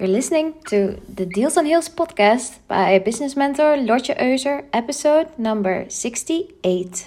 You're listening to the Deals on Heels podcast by business mentor Lotje Euser, episode number 68.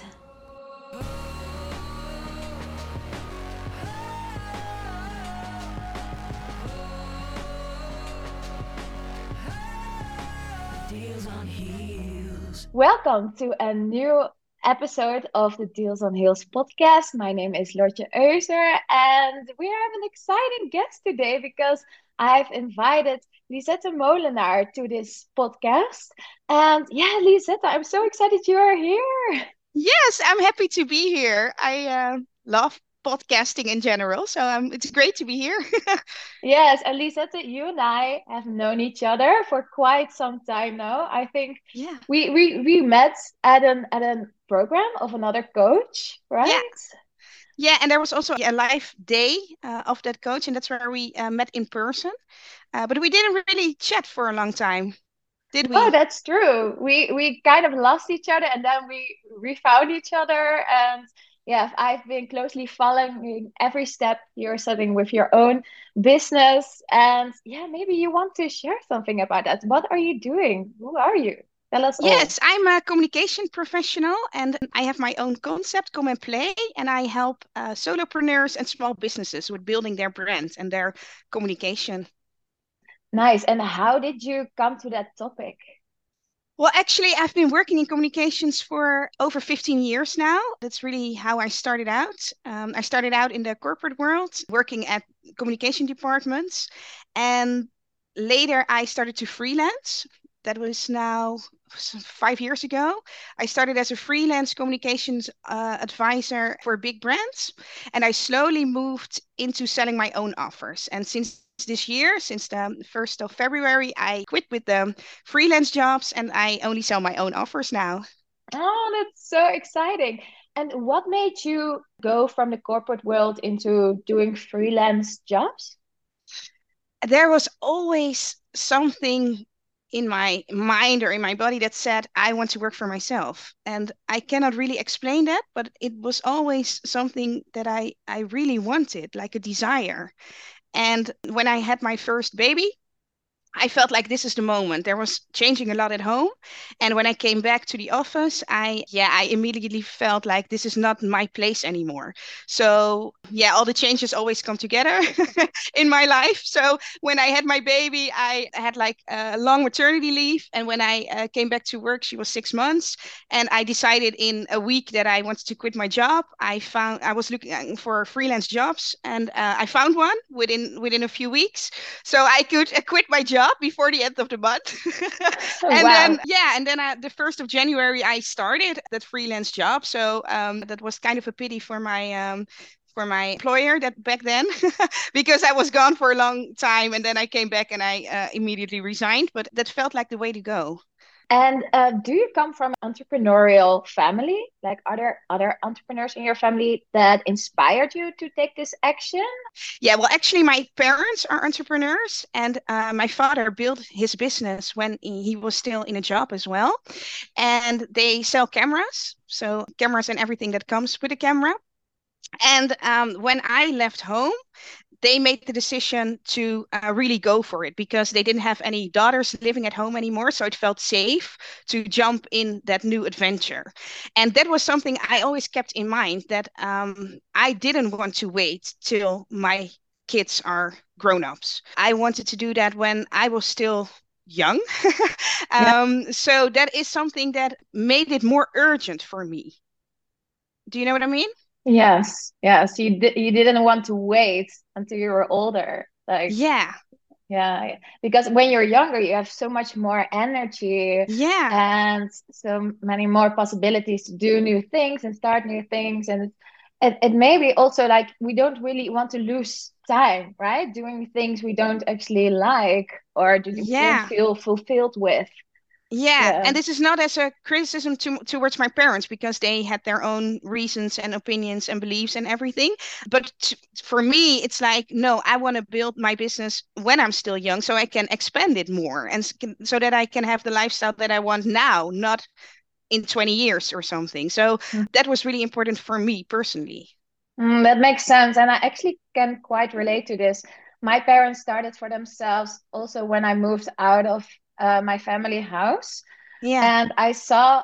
Welcome to a new episode of the Deals on Heels podcast. My name is Lotje Euser, and we have an exciting guest today because I've invited Lisette Molenaar to this podcast. And yeah, Lisette, I'm so excited you are here. Yes, I'm happy to be here. I uh, love podcasting in general, so um, it's great to be here. yes, and Lisette, you and I have known each other for quite some time now. I think yeah. we, we, we met at an at a program of another coach, right? Yeah. Yeah, and there was also a live day uh, of that coach, and that's where we uh, met in person. Uh, but we didn't really chat for a long time, did we? Oh, that's true. We we kind of lost each other, and then we refound each other. And yeah, I've been closely following every step you're setting with your own business. And yeah, maybe you want to share something about that. What are you doing? Who are you? Tell us yes, all. I'm a communication professional and I have my own concept, Come and Play, and I help uh, solopreneurs and small businesses with building their brand and their communication. Nice. And how did you come to that topic? Well, actually, I've been working in communications for over 15 years now. That's really how I started out. Um, I started out in the corporate world, working at communication departments. And later, I started to freelance. That was now five years ago. I started as a freelance communications uh, advisor for big brands, and I slowly moved into selling my own offers. And since this year, since the 1st of February, I quit with the freelance jobs and I only sell my own offers now. Oh, that's so exciting. And what made you go from the corporate world into doing freelance jobs? There was always something in my mind or in my body that said i want to work for myself and i cannot really explain that but it was always something that i i really wanted like a desire and when i had my first baby I felt like this is the moment. There was changing a lot at home. And when I came back to the office, I, yeah, I immediately felt like this is not my place anymore. So, yeah, all the changes always come together in my life. So, when I had my baby, I had like a long maternity leave. And when I uh, came back to work, she was six months. And I decided in a week that I wanted to quit my job. I found, I was looking uh, for freelance jobs and uh, I found one within, within a few weeks. So, I could uh, quit my job job before the end of the month. Oh, and wow. then yeah, and then I, the first of January I started that freelance job. So um, that was kind of a pity for my um, for my employer that back then because I was gone for a long time and then I came back and I uh, immediately resigned. But that felt like the way to go. And uh, do you come from an entrepreneurial family? Like, are there other entrepreneurs in your family that inspired you to take this action? Yeah, well, actually, my parents are entrepreneurs, and uh, my father built his business when he was still in a job as well. And they sell cameras, so cameras and everything that comes with a camera. And um, when I left home, they made the decision to uh, really go for it because they didn't have any daughters living at home anymore. So it felt safe to jump in that new adventure. And that was something I always kept in mind that um, I didn't want to wait till my kids are grown ups. I wanted to do that when I was still young. um, yeah. So that is something that made it more urgent for me. Do you know what I mean? Yes, yes. You did. You didn't want to wait until you were older. Like yeah, yeah. Because when you're younger, you have so much more energy. Yeah, and so many more possibilities to do new things and start new things. And it it may be also like we don't really want to lose time, right? Doing things we don't actually like or do yeah. feel fulfilled with. Yeah. yeah. and this is not as a criticism to, towards my parents because they had their own reasons and opinions and beliefs and everything. But t- for me, it's like, no, I want to build my business when I'm still young so I can expand it more and so that I can have the lifestyle that I want now, not in 20 years or something. So mm. that was really important for me personally. Mm, that makes sense. And I actually can quite relate to this my parents started for themselves also when I moved out of uh, my family house. Yeah. And I saw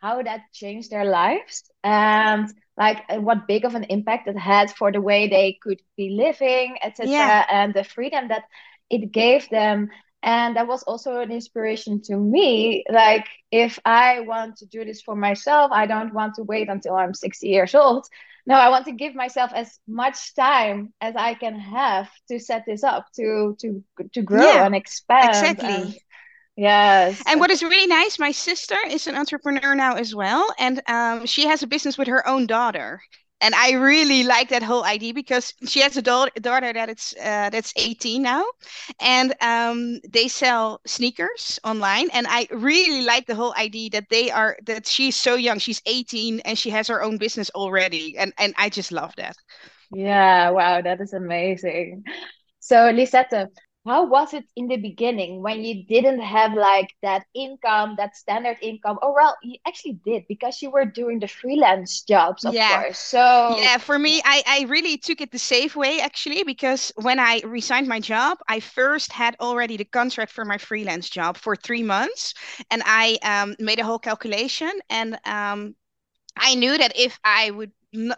how that changed their lives and like uh, what big of an impact it had for the way they could be living, etc. Yeah. And the freedom that it gave them. And that was also an inspiration to me. Like, if I want to do this for myself, I don't want to wait until I'm 60 years old no i want to give myself as much time as i can have to set this up to to to grow Yeah, and expand exactly. and yes And what is really nice, my sister is an entrepreneur now as well, and um, she has a business with her own daughter. And I really like that whole idea because she has a daughter, daughter that it's uh, that's 18 now, and um, they sell sneakers online. And I really like the whole idea that they are that she's so young, she's 18, and she has her own business already. And and I just love that. yeah wow that is amazing so lisette how was it in the beginning when you didn't have like that income that standard income oh well you actually did because you were doing the freelance jobs of Yeah. course so Yeah, for me, I, I really took it the safe way actually, because when I resigned my job, I first had already the contract for my freelance job for three months. And I um, made a whole calculation. And um, I knew that if I would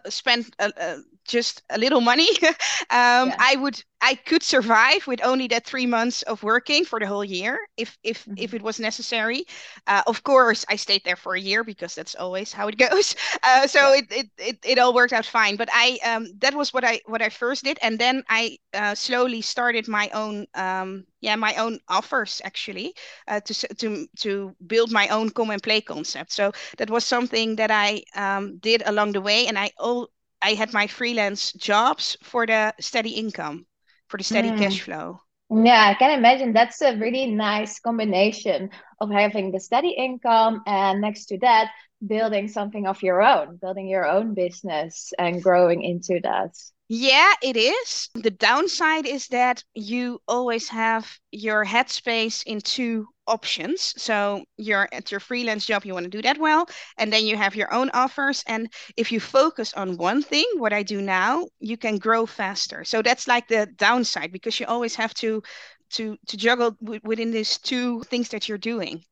spend uh, uh, just a little money, um, yeah I would I could survive with only that three months of working for the whole year if if if Mhm. it was necessary. Uh, of course, I stayed there for a year because that's always how it goes. Uh, so yeah it, it it it all worked out fine. But I um that was what I what I first did, and then I uh, slowly started my own um yeah my own offers actually uh, to to to build my own come and play concept. So that was something that I um, did along the way, and I all I had my freelance jobs for the steady income, for the steady cash Mm. flow. Yeah, I can imagine that's a really nice combination of having the steady income and next to that, building something of your own, building your own business and growing into that. Yeah, it is. The downside is that you always have your headspace in two options. So you're at your freelance job, you want to do that well, and then you have your own offers. And if you focus on one thing, what I do now, you can grow faster. So that's like the downside because you always have to to to juggle w within these two things that you're doing.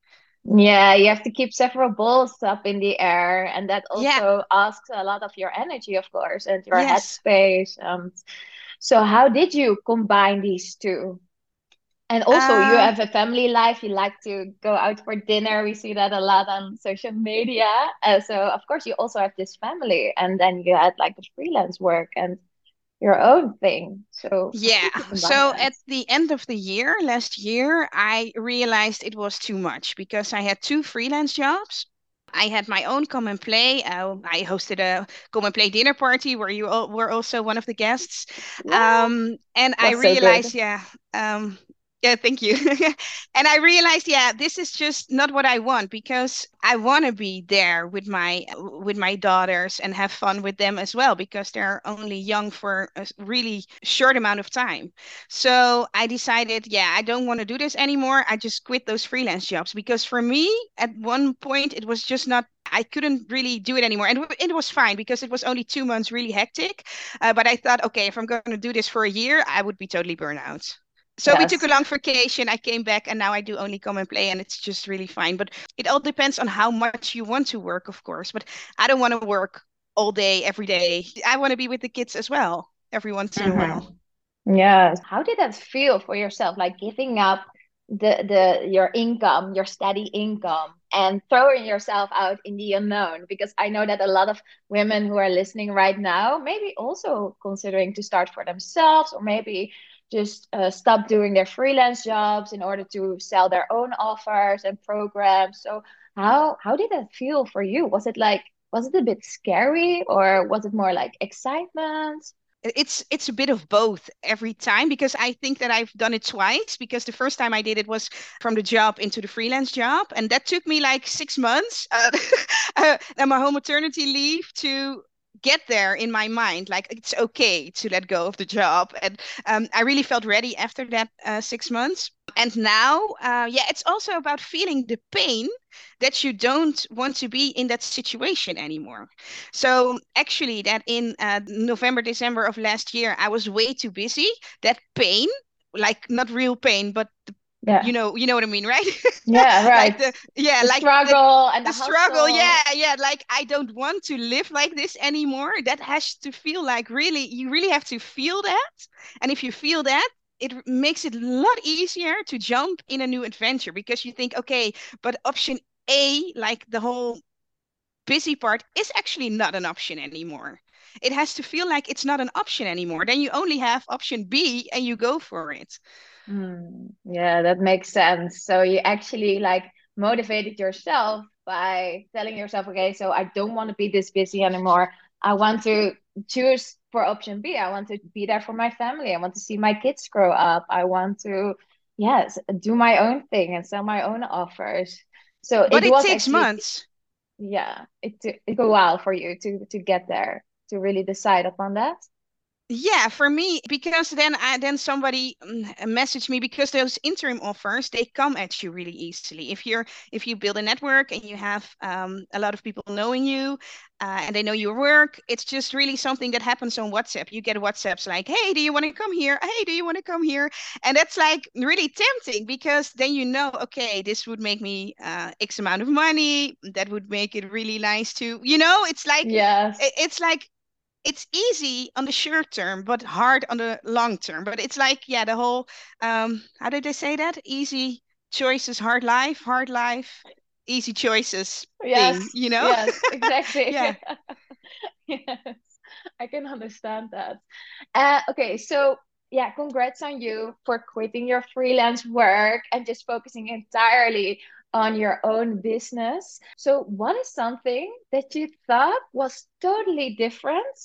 Yeah, you have to keep several balls up in the air, and that Yeah, also asks a lot of your energy, of course, and your yes. headspace. Um, so how did you combine these two? And also, you Um, have a family life. You like to go out for dinner. We see that a lot on social media. Uh, so, of course, you also have this family, and then you had like the freelance work and your own thing. So, Yeah. did you combine So that? at the end of the year, last year, I realized it was too much because I had two freelance jobs. I had my own come and play. Uh, I hosted a come and play dinner party where you all were also one of the guests. Um, and I was so realized, yeah, um, yeah, thank you. And I realized, yeah, this is just not what I want because I want to be there with my with my daughters and have fun with them as well because they're only young for a really short amount of time. So I decided, yeah, I don't want to do this anymore. I just quit those freelance jobs because for me, at one point, it was just not. I couldn't really do it anymore, and it was fine because it was only two months, really hectic. Uh, but I thought, okay, if I'm going to do this for a year, I would be totally burnt So we took a long vacation. I came back, and now I do only come and play, and it's just really fine. But it all depends on how much you want to work, of course. But I don't want to work all day, every day. I want to be with the kids as well, every once in a mm-hmm. while. Yes. How did that feel for yourself? Like giving up the the your income, your steady income, and throwing yourself out in the unknown? Because I know that a lot of women who are listening right now, maybe also considering to start for themselves, or maybe just uh, stop doing their freelance jobs in order to sell their own offers and programs. So how how did that feel for you? Was it like was it a bit scary, or was it more like excitement? It's it's a bit of both every time because I think that I've done it twice because the first time I did it was from the job into the freelance job and that took me like six months uh, uh, and my whole maternity leave to get there in my mind like it's okay to let go of the job. And um, I really felt ready after that uh, six months. And now uh, yeah it's also about feeling the pain that you don't want to be in that situation anymore. So actually that in uh, november december of last year i was way too busy. That pain like not real pain but the yeah. You know you know what i mean right? Yeah right. like the, yeah the like struggle the, and the, the struggle yeah yeah like i don't want to live like this anymore. That has to feel like really you really have to feel that. And if you feel that it makes it a lot easier to jump in a new adventure because you think okay but option a like the whole busy part is actually not an option anymore. It has to feel like it's not an option anymore. Then you only have option b and you go for it Mm, yeah, that makes sense. So you actually like motivated yourself by telling yourself, okay, so I don't want to be this busy anymore. I want to choose for option B. I want to be there for my family. I want to see my kids grow up. I want to, yes, do my own thing and sell my own offers. So but it, it takes actually, months. Yeah, it it took a while for you to to get there to really decide upon that. Yeah, for me, because then I then somebody mm, messaged me because those interim offers they come at you really easily. If you're if you build a network and you have um, a lot of people knowing you uh, and they know your work, it's just really something that happens on WhatsApp. You get WhatsApps like, "Hey, do you want to come here? Hey, do you want to come here?" And that's like really tempting because then you know, okay, this would make me uh, X amount of money. That would make it really nice to, you know, it's like yes, it, it's like it's easy on the short term, but hard on the long term. But it's like, yeah, the whole um, how did they say that? Easy choices, hard life, hard life, easy choices yes, thing, you know? Yes, exactly. yeah. yes, I can understand that. Uh, okay, so yeah, congrats on you for quitting your freelance work and just focusing entirely on your own business. So, what is something that you thought was totally different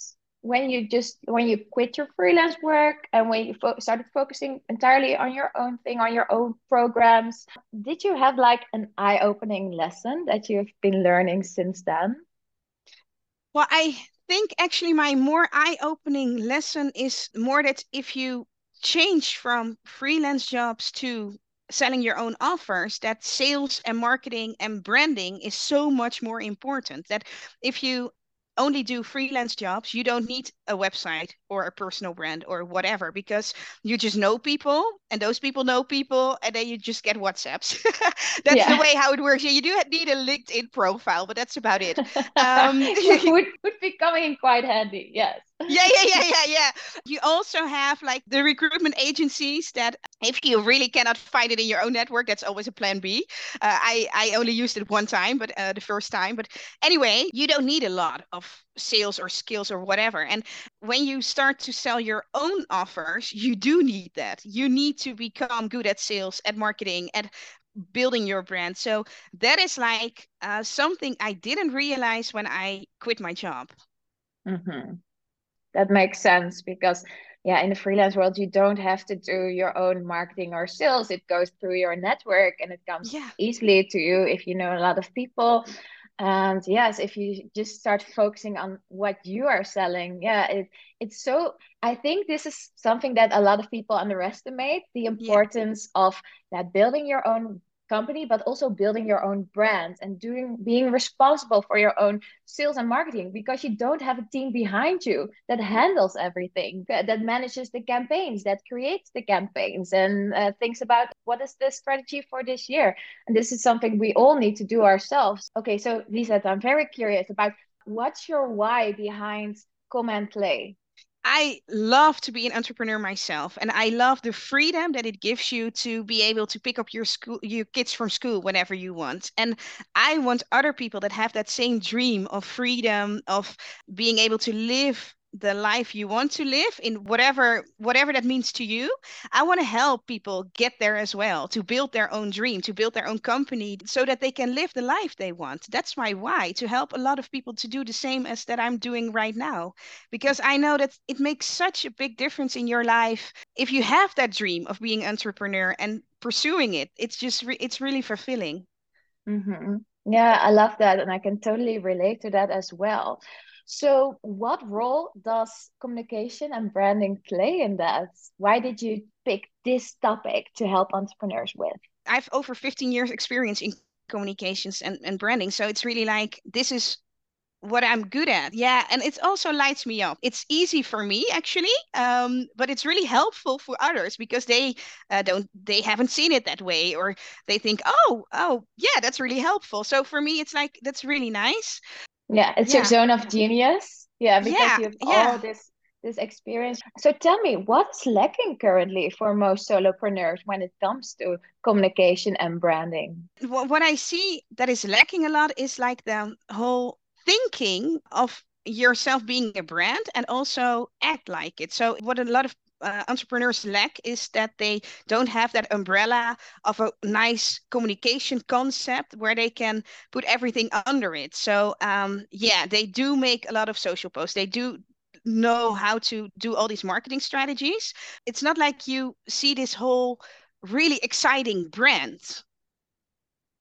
when you just when you quit your freelance work and when you fo- started focusing entirely on your own thing, on your own programs? Did you have like an eye-opening lesson that you've been learning since then? Well, I think actually my more eye-opening lesson is more that if you change from freelance jobs to selling your own offers that sales and marketing and branding is so much more important that if you only do freelance jobs, you don't need a website or a personal brand or whatever because you just know people and those people know people and then you just get WhatsApps. that's yeah. the way how it works. Yeah, you do need a LinkedIn profile, but that's about it. Um, would, would be coming in quite handy. Yes yeah, yeah, yeah, yeah, yeah. You also have like the recruitment agencies that if you really cannot find it in your own network, that's always a plan B. Uh, I, I only used it one time, but uh, the first time. But anyway, you don't need a lot of sales or skills or whatever. And when you start to sell your own offers, you do need that. You need to become good at sales, at marketing, at building your brand. So that is like uh, something I didn't realize when I quit my job. Mm-hmm that makes sense because yeah in the freelance world you don't have to do your own marketing or sales it goes through your network and it comes yeah. easily to you if you know a lot of people and yes if you just start focusing on what you are selling yeah it, it's so i think this is something that a lot of people underestimate the importance yeah. of that building your own company but also building your own brand and doing being responsible for your own sales and marketing because you don't have a team behind you that handles everything that manages the campaigns that creates the campaigns and uh, thinks about what is the strategy for this year. And this is something we all need to do ourselves. Okay so lisa i'm very curious about what's your why behind come and play I love to be an entrepreneur myself, and I love the freedom that it gives you to be able to pick up your school, your kids from school whenever you want. And I want other people that have that same dream of freedom, of being able to live the life you want to live in whatever whatever that means to you i want to help people get there as well to build their own dream to build their own company so that they can live the life they want. That's my why to help a lot of people to do the same as that i'm doing right now. Because i know that it makes such a big difference in your life if you have that dream of being entrepreneur and pursuing it. It's just re- it's really fulfilling. Mm-hmm. yeah i love that and i can totally relate to that as well So, what role does communication and branding play in that? Why did you pick this topic to help entrepreneurs with? I have over 15 years experience in communications and, and branding. So it's really like this is what I'm good at. Yeah, and it also lights me up. It's easy for me actually, um, but it's really helpful for others because they uh, don't, they haven't seen it that way, or they think, oh, oh, yeah, that's really helpful. So for me, it's like that's really nice. Yeah, it's yeah. your zone of genius. Yeah, because yeah, you have yeah. all this this experience. So tell me, what's lacking currently for most solopreneurs when it comes to communication and branding? What I see that is lacking a lot is like the whole thinking of yourself being a brand and also act like it. So what a lot of uh, entrepreneurs lack is that they don't have that umbrella of a nice communication concept where they can put everything under it. So um, yeah, they do make a lot of social posts. They do know how to do all these marketing strategies. It's not like you see this whole really exciting brand.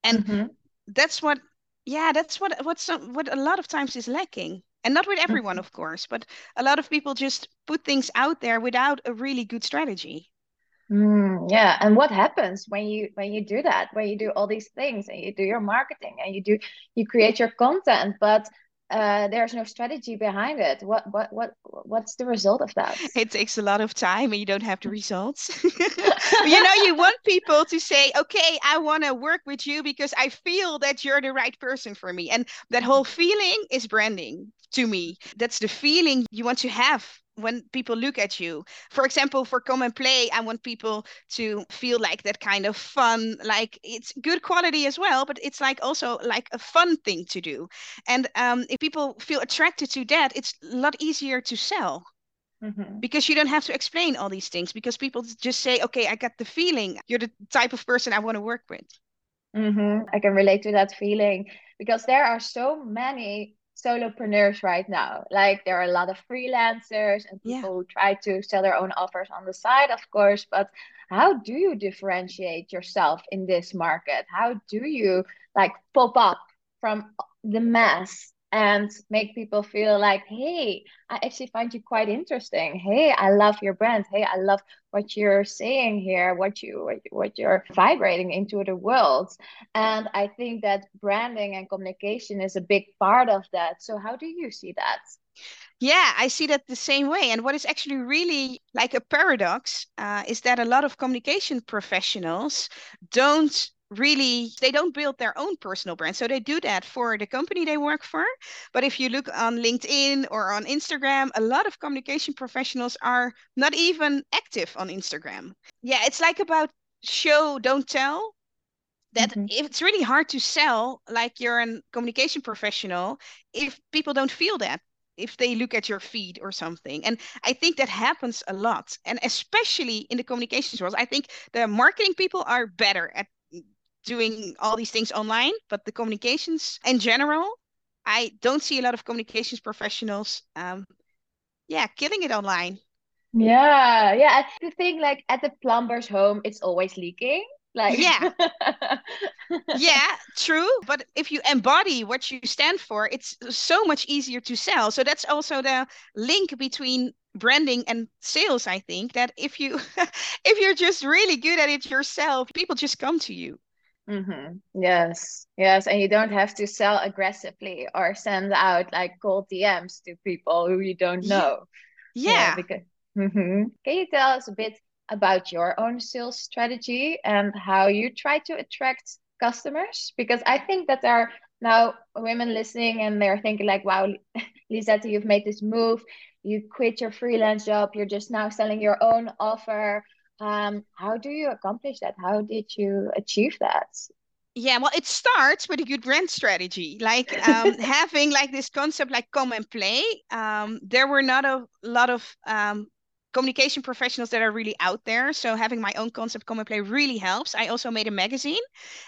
And mm-hmm. that's what yeah, that's what what some what a lot of times is lacking. And not with everyone, mm-hmm. of course, but a lot of people just put things out there without a really good strategy. Mm, yeah, and what happens when you when you do that? When you do all these things and you do your marketing and you do you create your content, but uh, there's no strategy behind it. What what what what's the result of that? It takes a lot of time, and you don't have the results. you know, you want people to say, "Okay, I want to work with you because I feel that you're the right person for me," and that whole feeling is branding to me. That's the feeling you want to have when people look at you. For example, for come and play, I want people to feel like that kind of fun, like it's good quality as well, but it's like also like a fun thing to do. And um, if people feel attracted to that, it's a lot easier to sell. Mm-hmm. Because you don't have to explain all these things because people just say, okay, I got the feeling you're the type of person I want to work with. Mm-hmm. I can relate to that feeling because there are so many solopreneurs right now. Like there are a lot of freelancers and people yeah. try to sell their own offers on the side, of course. But how do you differentiate yourself in this market? How do you like pop up from the mass and make people feel like, hey, I actually find you quite interesting. Hey, I love your brand. Hey, I love what you're saying here, what you what, you're vibrating into the world. And I think that branding and communication is a big part of that. So how do you see that? Yeah, I see that the same way. And what is actually really like a paradox uh, is that a lot of communication professionals don't really they don't build their own personal brand so they do that for the company they work for but if you look on linkedin or on instagram a lot of communication professionals are not even active on instagram yeah it's like about show don't tell that mm-hmm. it's really hard to sell like you're a communication professional if people don't feel that if they look at your feed or something. And I think that happens a lot. And especially in the communications world, I think the marketing people are better at doing all these things online, but the communications in general, I don't see a lot of communications professionals, um, yeah, killing it online. Yeah, yeah. The thing, like at the plumber's home, it's always leaking. Like yeah, yeah, true. But if you embody what you stand for, it's so much easier to sell. So that's also the link between branding and sales. I think that if you if you're just really good at it yourself, people just come to you. Mm-hmm. Yes, yes, and you don't have to sell aggressively or send out like cold DMs to people who you don't know. Yeah. yeah because, mm-hmm. Can you tell us a bit about your own sales strategy and how you try to attract customers? Because I think that there are now women listening and they're thinking like, "Wow, Lisette, you've made this move. You quit your freelance job. You're just now selling your own offer." Um, how do you accomplish that? How did you achieve that? Yeah, well, it starts with a good brand strategy, like um, having like this concept, like come and play. Um, there were not a lot of um, communication professionals that are really out there. So having my own concept come and play really helps. I also made a magazine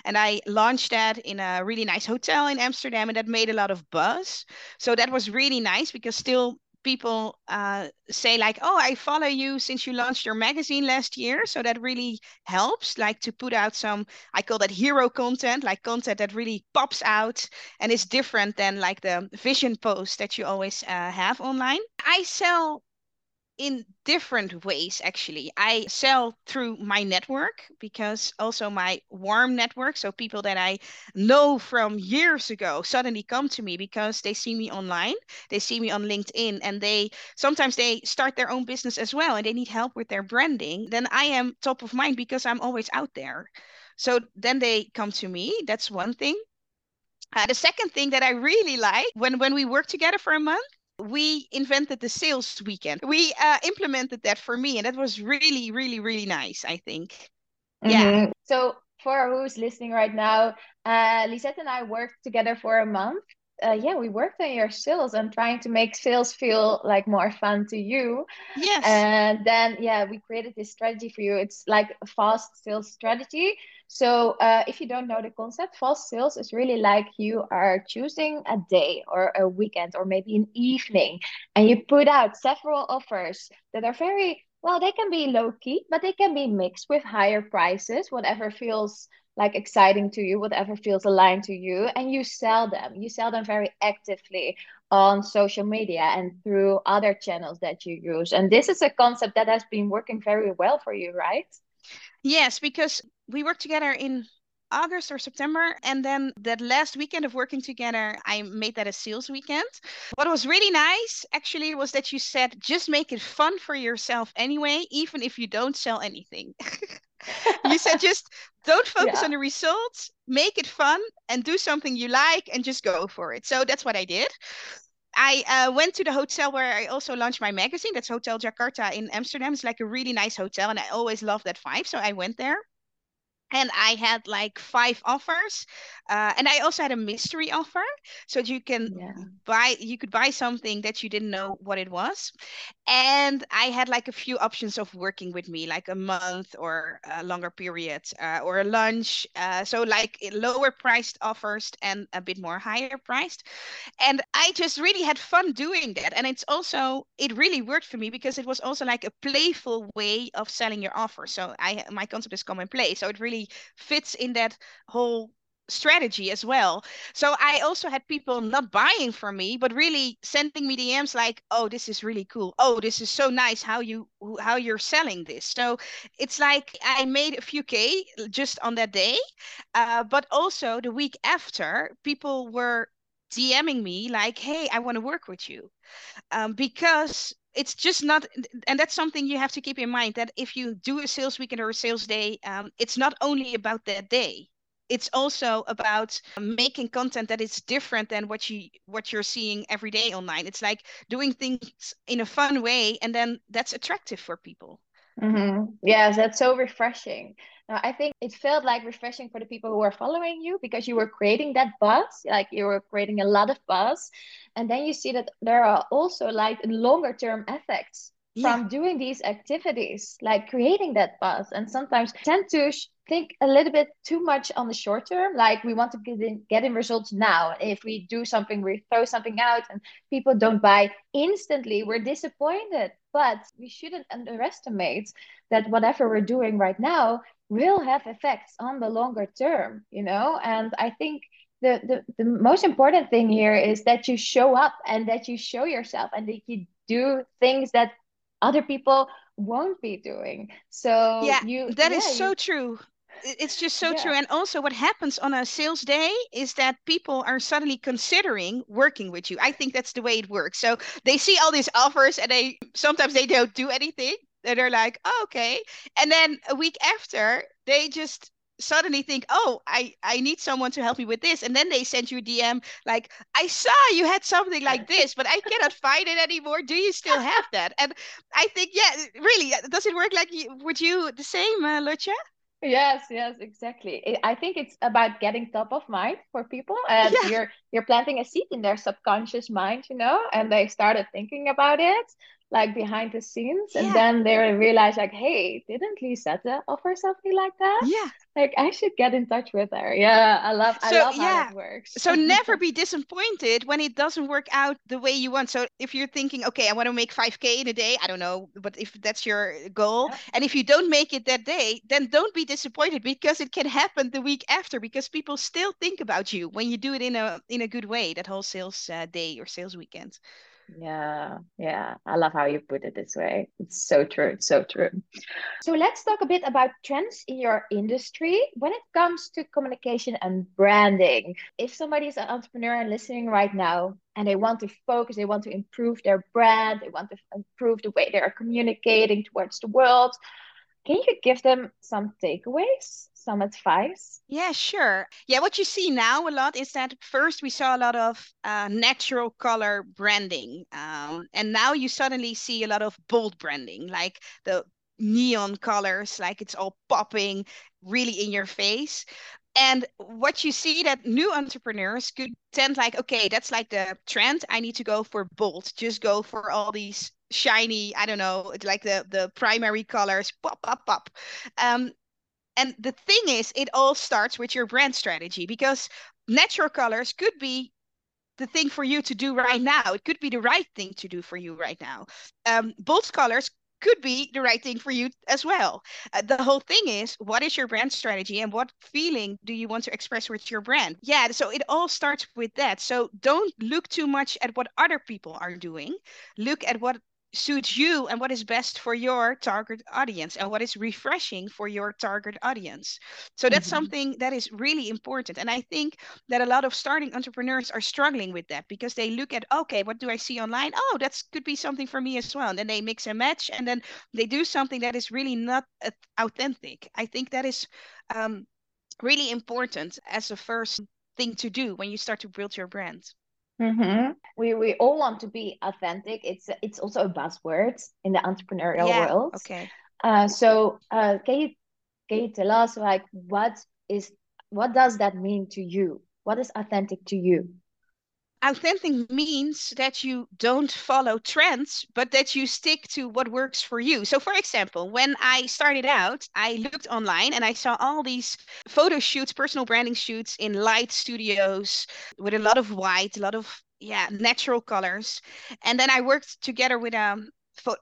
and I launched that in a really nice hotel in Amsterdam and that made a lot of buzz. So that was really nice because still people uh, say like, "Oh, I follow you since you launched your magazine last year," so that really helps. Like to put out some, I call that hero content, like content that really pops out and is different than like the vision post that you always uh, have online. I sell in different ways actually. I sell through my network because also my warm network so people that i know from years ago suddenly come to me because they see me online they see me on linkedin and they sometimes they start their own business as well and they need help with their branding then i am top of mind because i'm always out there. So then they come to me that's one thing. Uh, the second thing that I really like when when we work together for a month we invented the sales weekend. We uh, implemented that for me, and that was really, really, really nice. I think. Mm-hmm. Yeah. So for who's listening right now, uh, Lisette and I worked together for a month. Uh, yeah, we worked on your sales and trying to make sales feel like more fun to you. Yes. And then, yeah, we created this strategy for you. It's like a fast sales strategy so uh, if you don't know the concept, fast sales is really like you are choosing a day or a weekend or maybe an evening, and you put out several offers that are very well. They can be low key, but they can be mixed with higher prices, whatever feels like exciting to you, whatever feels aligned to you, and you sell them. You sell them very actively on social media and through other channels that you use. And this is a concept that has been working very well for you, right? Yes, because we worked together in August or September. And then that last weekend of working together, I made that a sales weekend. What was really nice actually was that you said just make it fun for yourself anyway, even if you don't sell anything. you said just don't focus yeah. on the results, make it fun and do something you like and just go for it. So that's what I did. I uh, went to the hotel where I also launched my magazine. That's Hotel Jakarta in Amsterdam. It's like a really nice hotel, and I always love that vibe. So I went there and I had like five offers, uh, and I also had a mystery offer, so you can yeah. buy you could buy something that you didn't know what it was, and I had like a few options of working with me, like a month or a longer period, uh, or a lunch, uh, so like lower priced offers and a bit more higher priced, and I just really had fun doing that, and it's also it really worked for me because it was also like a playful way of selling your offer. So I my concept is come and play, so it really really fits in that whole strategy as well. So I also had people not buying from me, but really sending me DMs like, "Oh, this is really cool. Oh, this is so nice how you how you're selling this." So it's like I made a few k just on that day, uh, but also the week after, people were DMing me like, "Hey, I want to work with you," um, because it's just not and that's something you have to keep in mind that if you do a sales weekend or a sales day um, it's not only about that day. It's also about making content that is different than what you what you're seeing every day online. It's like doing things in a fun way and then that's attractive for people. Mm-hmm. yes that's so refreshing now, I think it felt like refreshing for the people who were following you because you were creating that buzz, like you were creating a lot of buzz. And then you see that there are also like longer term effects yeah. from doing these activities, like creating that buzz. And sometimes tend to think a little bit too much on the short term. Like we want to get in, get in results now. If we do something, we throw something out and people don't buy instantly, we're disappointed. But we shouldn't underestimate that whatever we're doing right now will have effects on the longer term you know and i think the, the the most important thing here is that you show up and that you show yourself and that you do things that other people won't be doing. So yeah you that yeah, is so you, true. It's just so yeah. true and also what happens on a sales day is that people are suddenly considering working with you. I think that's the way it works. So they see all these offers and they sometimes they don't do anything. And they're like, oh, okay. And then a week after, they just suddenly think, oh, I, I need someone to help me with this. And then they send you a DM like, I saw you had something like this, but I cannot find it anymore. Do you still have that? And I think, yeah, really, does it work like you, would you the same, uh? Yes, yes, exactly. I think it's about getting top of mind for people, and yeah. you're you're planting a seed in their subconscious mind, you know, and they started thinking about it like behind the scenes and Yeah. then they realize like hey didn't Lisette offer something like that Yeah. like I should get in touch with her yeah I love I So, love how yeah. that works So never be disappointed when it doesn't work out the way you want. So if you're thinking, okay, I want to make 5K in a day, I don't know, but if that's your goal, Yeah. and if you don't make it that day, then don't be disappointed because it can happen the week after because people still think about you when you do it in a in a good way, that whole sales uh, day or sales weekend. Yeah, yeah. I love how you put it this way. It's so true. It's so true. So let's talk a bit about trends in your industry when it comes to communication and branding. If somebody is an entrepreneur and listening right now and they want to focus, they want to improve their brand, they want to improve the way they are communicating towards the world, can you give them some takeaways, some advice? Yeah, sure. Yeah, what you see now a lot is that first we saw a lot of uh, natural color branding. Um, and now you suddenly see a lot of bold branding, like the neon colors, like it's all popping really in your face. And what you see that new entrepreneurs could tend like, okay, that's like the trend. I need to go for bold. Just go for all these shiny, I don't know, it's like the the primary colors, pop, pop, pop. Um, and the thing is, it all starts with your brand strategy because natural colors could be the thing for you to do right now. It could be the right thing to do for you right now. Um, bold colors could be the right thing for you as well. Uh, the whole thing is, what is your brand strategy and what feeling do you want to express with your brand? Yeah, so it all starts with that. So don't look too much at what other people are doing. Look at what suits you and what is best for your target audience and what is refreshing for your target audience. So that's Mhm. something that is really important. And I think that a lot of starting entrepreneurs are struggling with that because they look at, okay, what do I see online? Oh, that could be something for me as well. And then they mix and match and then they do something that is really not uh, authentic. I think that is um, really important as a first thing to do when you start to build your brand. Mm-hmm. We we all want to be authentic. It's it's also a buzzword in the entrepreneurial yeah. world. Okay. Uh, so uh, can you can you tell us like what is what does that mean to you? What is authentic to you? Authentic means that you don't follow trends, but that you stick to what works for you. So, for example, when I started out, I looked online and I saw all these photo shoots, personal branding shoots in light studios with a lot of white, a lot of yeah, natural colors. And then I worked together with a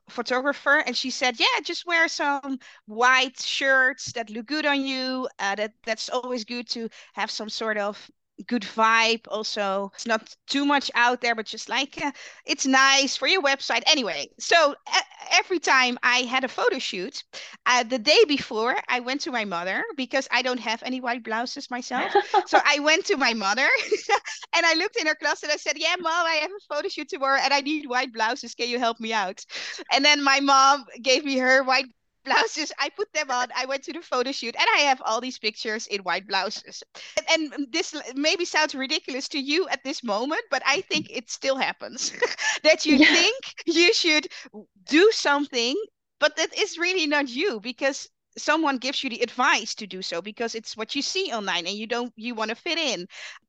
photographer and she said yeah just wear some white shirts that look good on you uh, that that's always good to have some sort of good vibe also. It's not too much out there but just like uh, it's nice for your website. Anyway so uh, every time i had a photo shoot uh, the day before i went to my mother because i don't have any white blouses myself. So i went to my mother and i looked in her closet. And i said yeah mom i have a photo shoot tomorrow and i need white blouses. Can you help me out? And then my mom gave me her white blouses. I put them on. I went to the photo shoot and I have all these pictures in white blouses. And, and this maybe sounds ridiculous to you at this moment, but I think it still happens that you yeah. think you should do something, but that is really not you because someone gives you the advice to do so because it's what you see online and you don't you want to fit in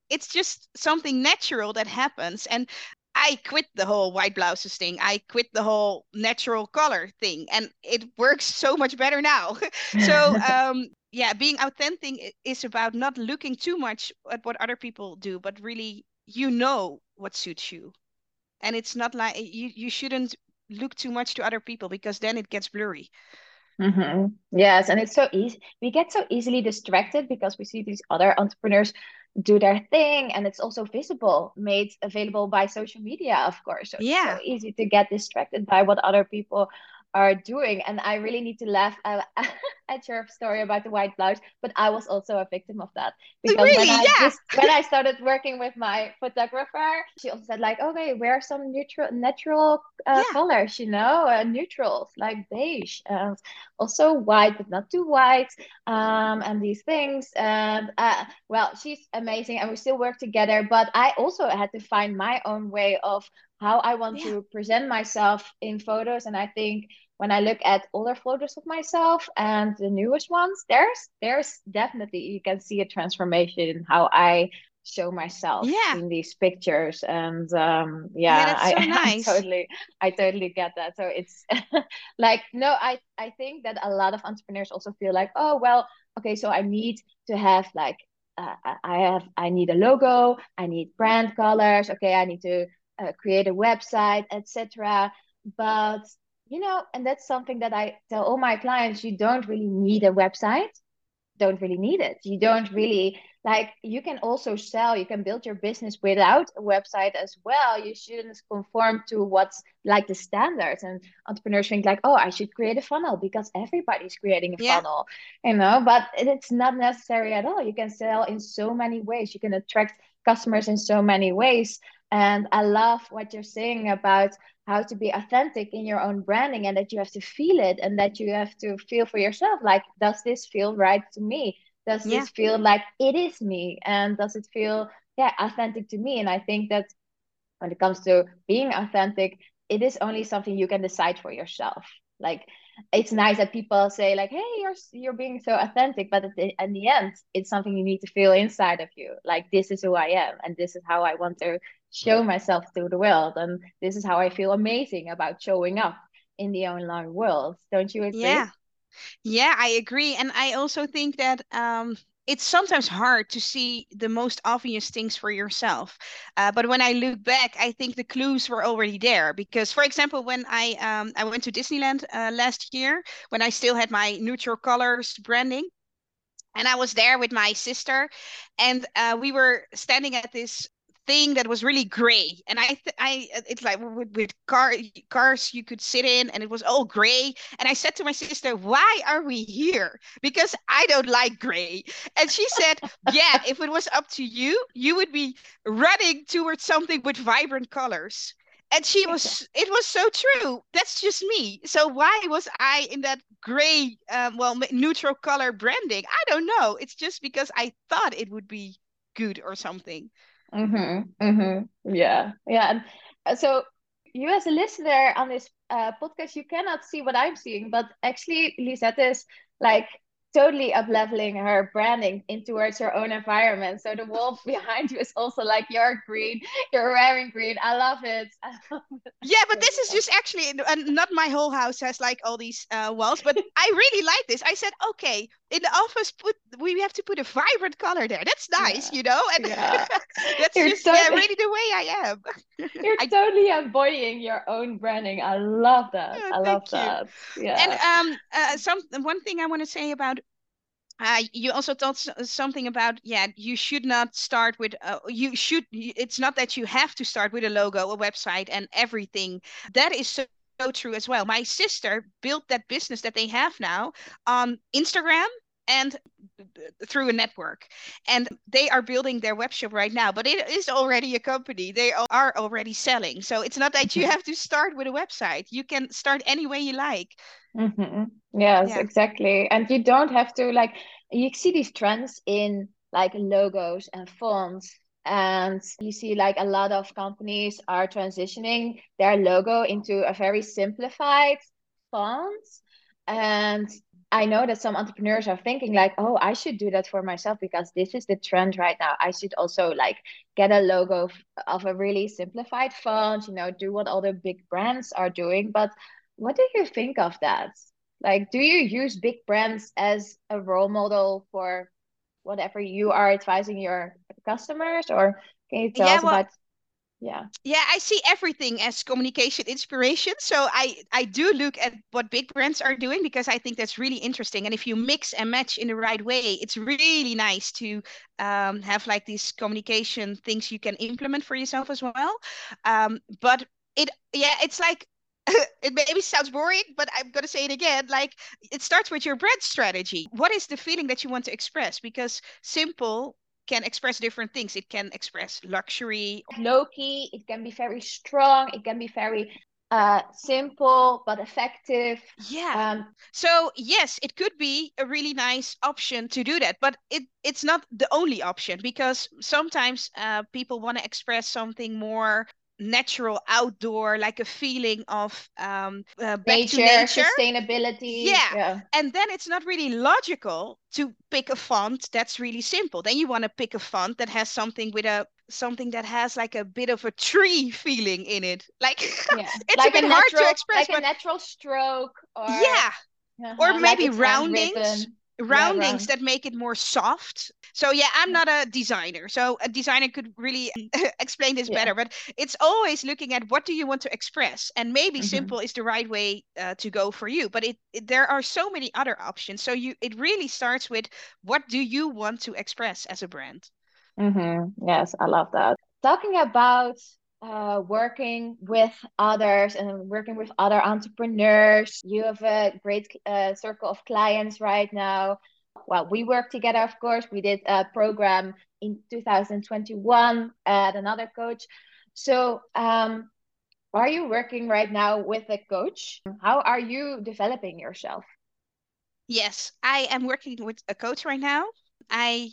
it's just something natural that happens and I quit the whole white blouses thing. I quit the whole natural color thing, and it works so much better now. so, um, yeah, being authentic is about not looking too much at what other people do, but really, you know what suits you, and it's not like you you shouldn't look too much to other people because then it gets blurry. Mm-hmm. Yes, and it's so easy. We get so easily distracted because we see these other entrepreneurs do their thing, and it's also visible, made available by social media, of course. So yeah. it's so easy to get distracted by what other people are doing. And I really need to laugh at, your story about the white blouse, but I was also a victim of that because really? when I yeah. just when I started working with my photographer, she also said like, okay, wear some neutral natural uh, yeah. colors, you know, uh, neutrals like beige and also white, but not too white, um, and these things. And uh, well, she's amazing, and we still work together. But I also had to find my own way of how I want yeah. to present myself in photos. And I think when I look at older photos of myself and the newest ones, there's there's definitely you can see a transformation in how I show myself yeah. in these pictures and um yeah, yeah that's so I, nice. I totally i totally get that so it's like no i i think that a lot of entrepreneurs also feel like oh well okay so i need to have like uh, i have i need a logo i need brand colors okay i need to uh, create a website etc but you know and that's something that i tell all my clients you don't really need a website don't really need it. You don't really like you can also sell, you can build your business without a website as well. You shouldn't conform to what's like the standards. And entrepreneurs think like, oh, I should create a funnel because everybody's creating a yeah. funnel, you know, but it's not necessary at all. You can sell in so many ways. You can attract customers in so many ways. And I love what you're saying about how to be authentic in your own branding and that you have to feel it and that you have to feel for yourself like does this feel right to me? Does yeah. this feel like it is me? And does it feel yeah authentic to me? And i think that when it comes to being authentic it is only something you can decide for yourself. Like it's nice that people say like hey you're you're being so authentic but at the, at the end it's something you need to feel inside of you. Like this is who i am and this is how i want to show myself to the world. And this is how i feel amazing about showing up in the online world. Don't you agree? Yeah. Yeah i agree. And i also think that um it's sometimes hard to see the most obvious things for yourself. Uh, but when I look back, I think the clues were already there. Because, for example, when I um, I went to Disneyland uh, last year, when I still had my neutral colors branding, and I was there with my sister, and uh, we were standing at this thing that was really gray. And i th- i it's like with, with car cars you could sit in and it was all gray. And i said to my sister why are we here? Because i don't like gray. And she said yeah if it was up to you you would be running towards something with vibrant colors. And she was it was so true. That's just me. So why was i in that gray um, well neutral color branding? I don't know. It's just because i thought it would be good or something Mm-hmm. Mm-hmm. Yeah. Yeah. And uh, so you as a listener on this uh, podcast, you cannot see what I'm seeing, but actually Lisette is like totally up leveling her branding in towards her own environment. So the wall behind you is also like you're green, you're wearing green. I love it. I love it. Yeah, but this is just actually and not my whole house has like all these uh, walls, but I really like this. I said, okay, in the office, put we have to put a vibrant color there. That's nice, yeah. you know. And yeah. that's you're just totally, yeah, really the way I am. you're I, totally embodying your own branding. I love that. Yeah, I love that. Yeah. And um, uh, some one thing I want to say about uh, you also told something about yeah you should not start with uh, you should it's not that you have to start with a logo a website and everything that is so, so true as well my sister built that business that they have now on instagram and through a network and they are building their web shop right now but it is already a company they are already selling so it's not that you mm-hmm. have to start with a website you can start any way you like Mm-hmm. Yes, yeah. exactly. And you don't have to like you see these trends in like logos and fonts and you see like a lot of companies are transitioning their logo into a very simplified font and I know that some entrepreneurs are thinking like, oh, I should do that for myself because this is the trend right now. I should also like get a logo of a really simplified font, you know, do what all the big brands are doing. But what do you think of that? Like, do you use big brands as a role model for whatever you are advising your customers? Or can you tell yeah, us well, about yeah yeah i see everything as communication inspiration so i i do look at what big brands are doing because i think that's really interesting and if you mix and match in the right way it's really nice to um, have like these communication things you can implement for yourself as well um, but it yeah it's like it maybe sounds boring, but I'm going to say it again. Like, it starts with your brand strategy. What is the feeling that you want to express? Because simple can express different things. It can express luxury, low key, it can be very strong, it can be very uh simple but effective. Yeah. Um so yes it could be a really nice option to do that but it it's not the only option because sometimes uh people want to express something more natural outdoor like a feeling of um uh, back nature, to nature sustainability. yeah. Yeah. and then it's not really logical to pick a font that's really simple then you want to pick a font that has something with a something that has like a bit of a tree feeling in it like Yeah. it's like a bit a hard to express like a natural stroke or yeah uh-huh, or maybe it's roundings. Roundings round. that make it more soft. So yeah, I'm not a designer. So a designer could really explain this Yeah. better, but it's always looking at what do you want to express and maybe Mhm. simple is the right way uh, to go for you, but it, it there are so many other options. So you it really starts with what do you want to express as a brand? Mm-hmm. Yes, I love that. Talking about uh, working with others and working with other entrepreneurs, you have a great uh, circle of clients right now. Well, we work together, of course. We did a program in 2021 at another coach. So, um, are you working right now with a coach? How are you developing yourself? Yes, I am working with a coach right now. I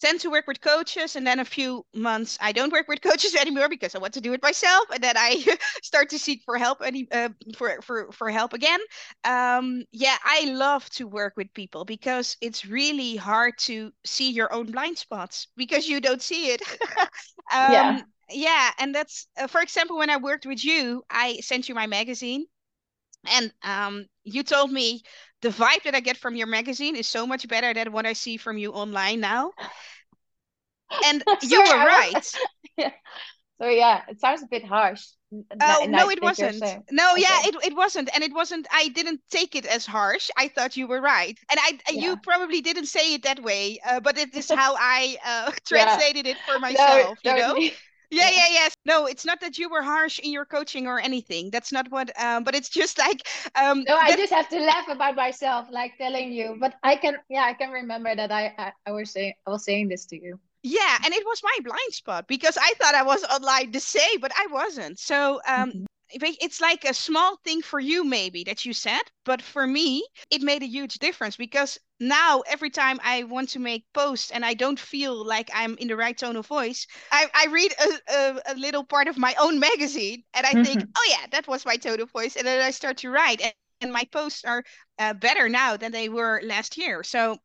tend to work with coaches and then a few months I don't work with coaches anymore because I want to do it myself and then I start to seek for help any uh, for for for help again. Um yeah, I love to work with people because it's really hard to see your own blind spots because you don't see it. Yeah. um yeah, and that's uh, for example when I worked with you, I sent you my magazine and um you told me the vibe that I get from your magazine is so much better than what I see from you online now. And you were was- right. Yeah. So yeah, it sounds a bit harsh. Oh, no, it wasn't. No, yeah, it, it wasn't. And it wasn't, I didn't take it as harsh. I thought you were right. And I Yeah. you probably didn't say it that way, uh, but it is how I uh, Yeah. translated it for No, myself, you know? Yeah, Yeah. yes. No, it's not that you were harsh in your coaching or anything. That's not what, um, but it's just like, um, No, I just have to laugh about myself, like telling you. But I can, yeah, I can remember that I, I, I was saying, I was saying this to you. Yeah, and it was my blind spot because I thought I was online the same, but I wasn't. So um, Mhm. It- it's like a small thing for you maybe that you said, but for me, it made a huge difference because now every time I want to make posts and I don't feel like I'm in the right tone of voice, I, I read a, a, a little part of my own magazine and I think, Mhm. oh yeah, that was my tone of voice, and then I start to write, and, and my posts are uh, better now than they were last year. So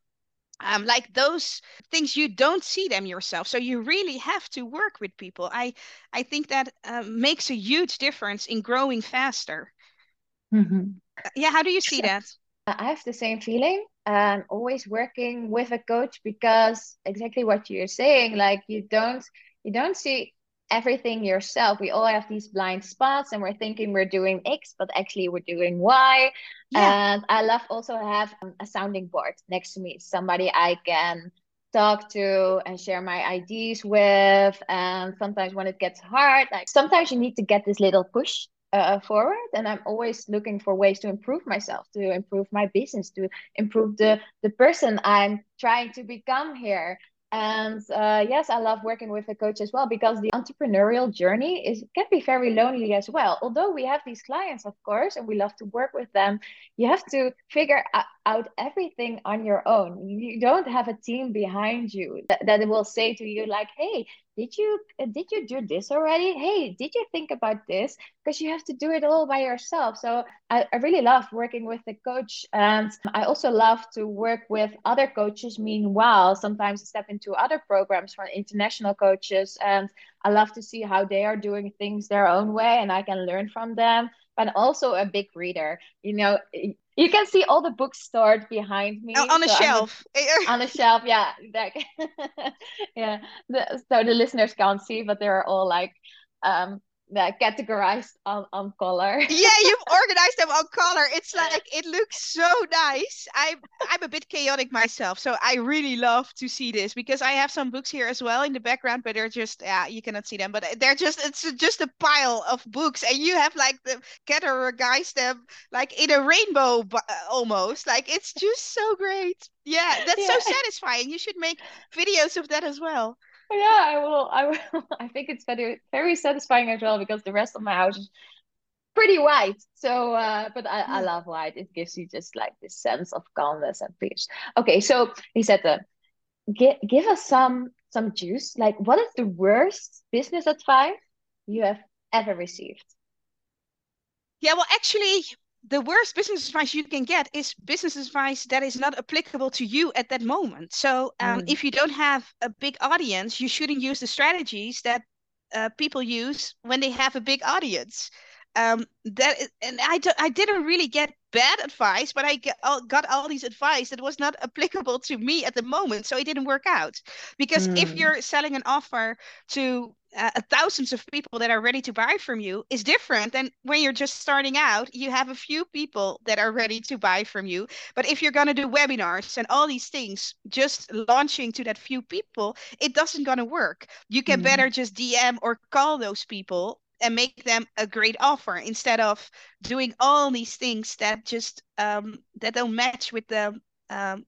um, like those things you don't see them yourself so you really have to work with people. I i think that uh, makes a huge difference in growing faster. Mhm. Uh, yeah how do you see that? I have the same feeling and always working with a coach because exactly what you're saying, like you don't you don't see everything yourself. We all have these blind spots and we're thinking we're doing X, but actually we're doing Y. yeah And I love also have um, a sounding board next to me, somebody I can talk to and share my ideas with. And sometimes when it gets hard, like sometimes you need to get this little push uh, forward. And I'm always looking for ways to improve myself, to improve my business, to improve the the person I'm trying to become here. And uh, yes, I love working with a coach as well because the entrepreneurial journey is can be very lonely as well. Although we have these clients, of course, and we love to work with them, you have to figure out everything on your own. You don't have a team behind you that, that will say to you like, "Hey, did you did you do this already? Hey, did you think about this?" Because you have to do it all by yourself. So I, I really love working with the coach, and I also love to work with other coaches. Meanwhile, sometimes I step into other programs for international coaches, and I love to see how they are doing things their own way, and I can learn from them. But also a big reader, you know, you can see all the books stored behind me. O- on a So I'm a shelf on a shelf yeah yeah the, so the listeners can't see but they're all like um yeah, categorized on on color. Yeah you've organized them on color. It's like it looks so nice. I'm i'm a bit chaotic myself so i really love to see this because i have some books here as well in the background but they're just yeah you cannot see them but they're just it's just a pile of books and you have like the categorized them like in a rainbow uh, almost. Like it's just so great. Yeah that's so satisfying. You should make videos of that as well yeah i will i will i think it's very very satisfying as well because the rest of my house is pretty white. So uh but i, I love white. It gives you just like this sense of calmness and peace. Okay so Lisette, give, give us some some juice. Like what is the worst business advice you have ever received? Yeah, well, actually, the worst business advice you can get is business advice that is not applicable to you at that moment. So, um, mm. if you don't have a big audience, you shouldn't use the strategies that uh, people use when they have a big audience um, that is, and I, do, I didn't really get bad advice, but I get, all, got all these advice that was not applicable to me at the moment, so it didn't work out. Because mm. if you're selling an offer to uh, thousands of people that are ready to buy from you, is different than when you're just starting out. You have a few people that are ready to buy from you, but if you're gonna do webinars and all these things, just launching to that few people, it doesn't gonna work. You can mm. better just DM or call those people and make them a great offer instead of doing all these things that just um, that don't match with the um,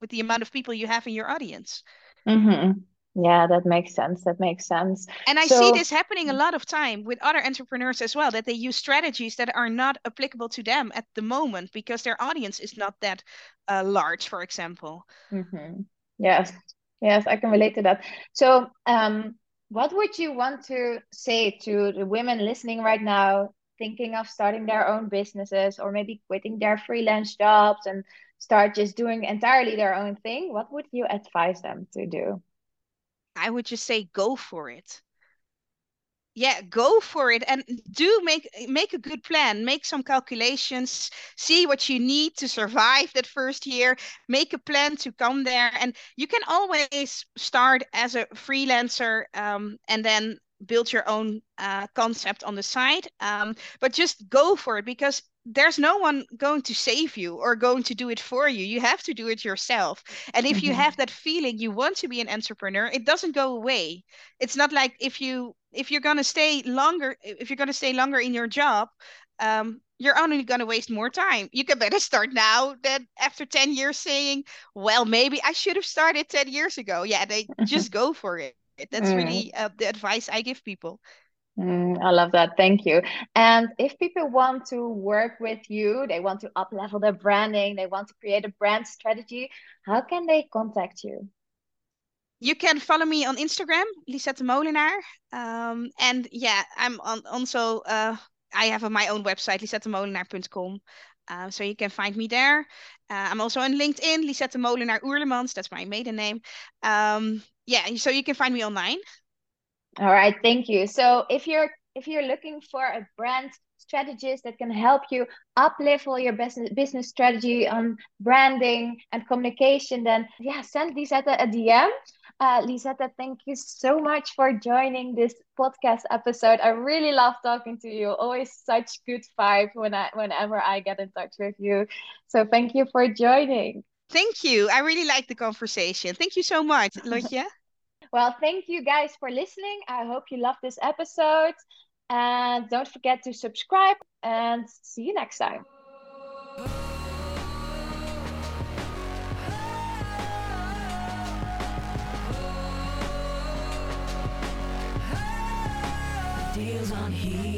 with the amount of people you have in your audience. Mm-hmm. Yeah, that makes sense. That makes sense. And I so... see this happening a lot of time with other entrepreneurs as well, that they use strategies that are not applicable to them at the moment because their audience is not that uh, large, for example. Mm-hmm. Yes, yes, I can relate to that. So, um, what would you want to say to the women listening right now, thinking of starting their own businesses or maybe quitting their freelance jobs and start just doing entirely their own thing? What would you advise them to do? I would just say go for it. Yeah go for it and do make make a good plan make some calculations see what you need to survive that first year make a plan to come there. And you can always start as a freelancer um, and then build your own uh, concept on the side um, but just go for it because there's no one going to save you or going to do it for you. You have to do it yourself. And if mm-hmm. you have that feeling you want to be an entrepreneur, it doesn't go away. It's not like if you if you're gonna stay longer, if you're gonna stay longer in your job, um, you're only gonna waste more time. You can better start now than after 10 years saying, well, maybe I should have started 10 years ago. Yeah, they just go for it. That's mm. really uh, the advice I give people. Mm, I love that. Thank you. And if people want to work with you, they want to up level their branding, they want to create a brand strategy, how can they contact you? You can follow me on Instagram, Lisette Molenaar. Um, and yeah, I'm on also, uh, I have a, my own website, lisettemolenaar.com. Uh, so you can find me there. Uh, I'm also on LinkedIn, Lisette Molenaar Oerlemans. That's my maiden name. Um, yeah, so you can find me online. All right, thank you. So if you're if you're looking for a brand strategist that can help you up level your business business strategy on branding and communication, then yeah, send Lisette a DM. Uh, Lisette, thank you so much for joining this podcast episode. I really love talking to you. Always such good vibe when I whenever I get in touch with you. So thank you for joining. Thank you. I really like the conversation. Thank you so much, Lotje. Well, thank you guys for listening. I hope you loved this episode. And don't forget to subscribe and see you next time. Deals on here.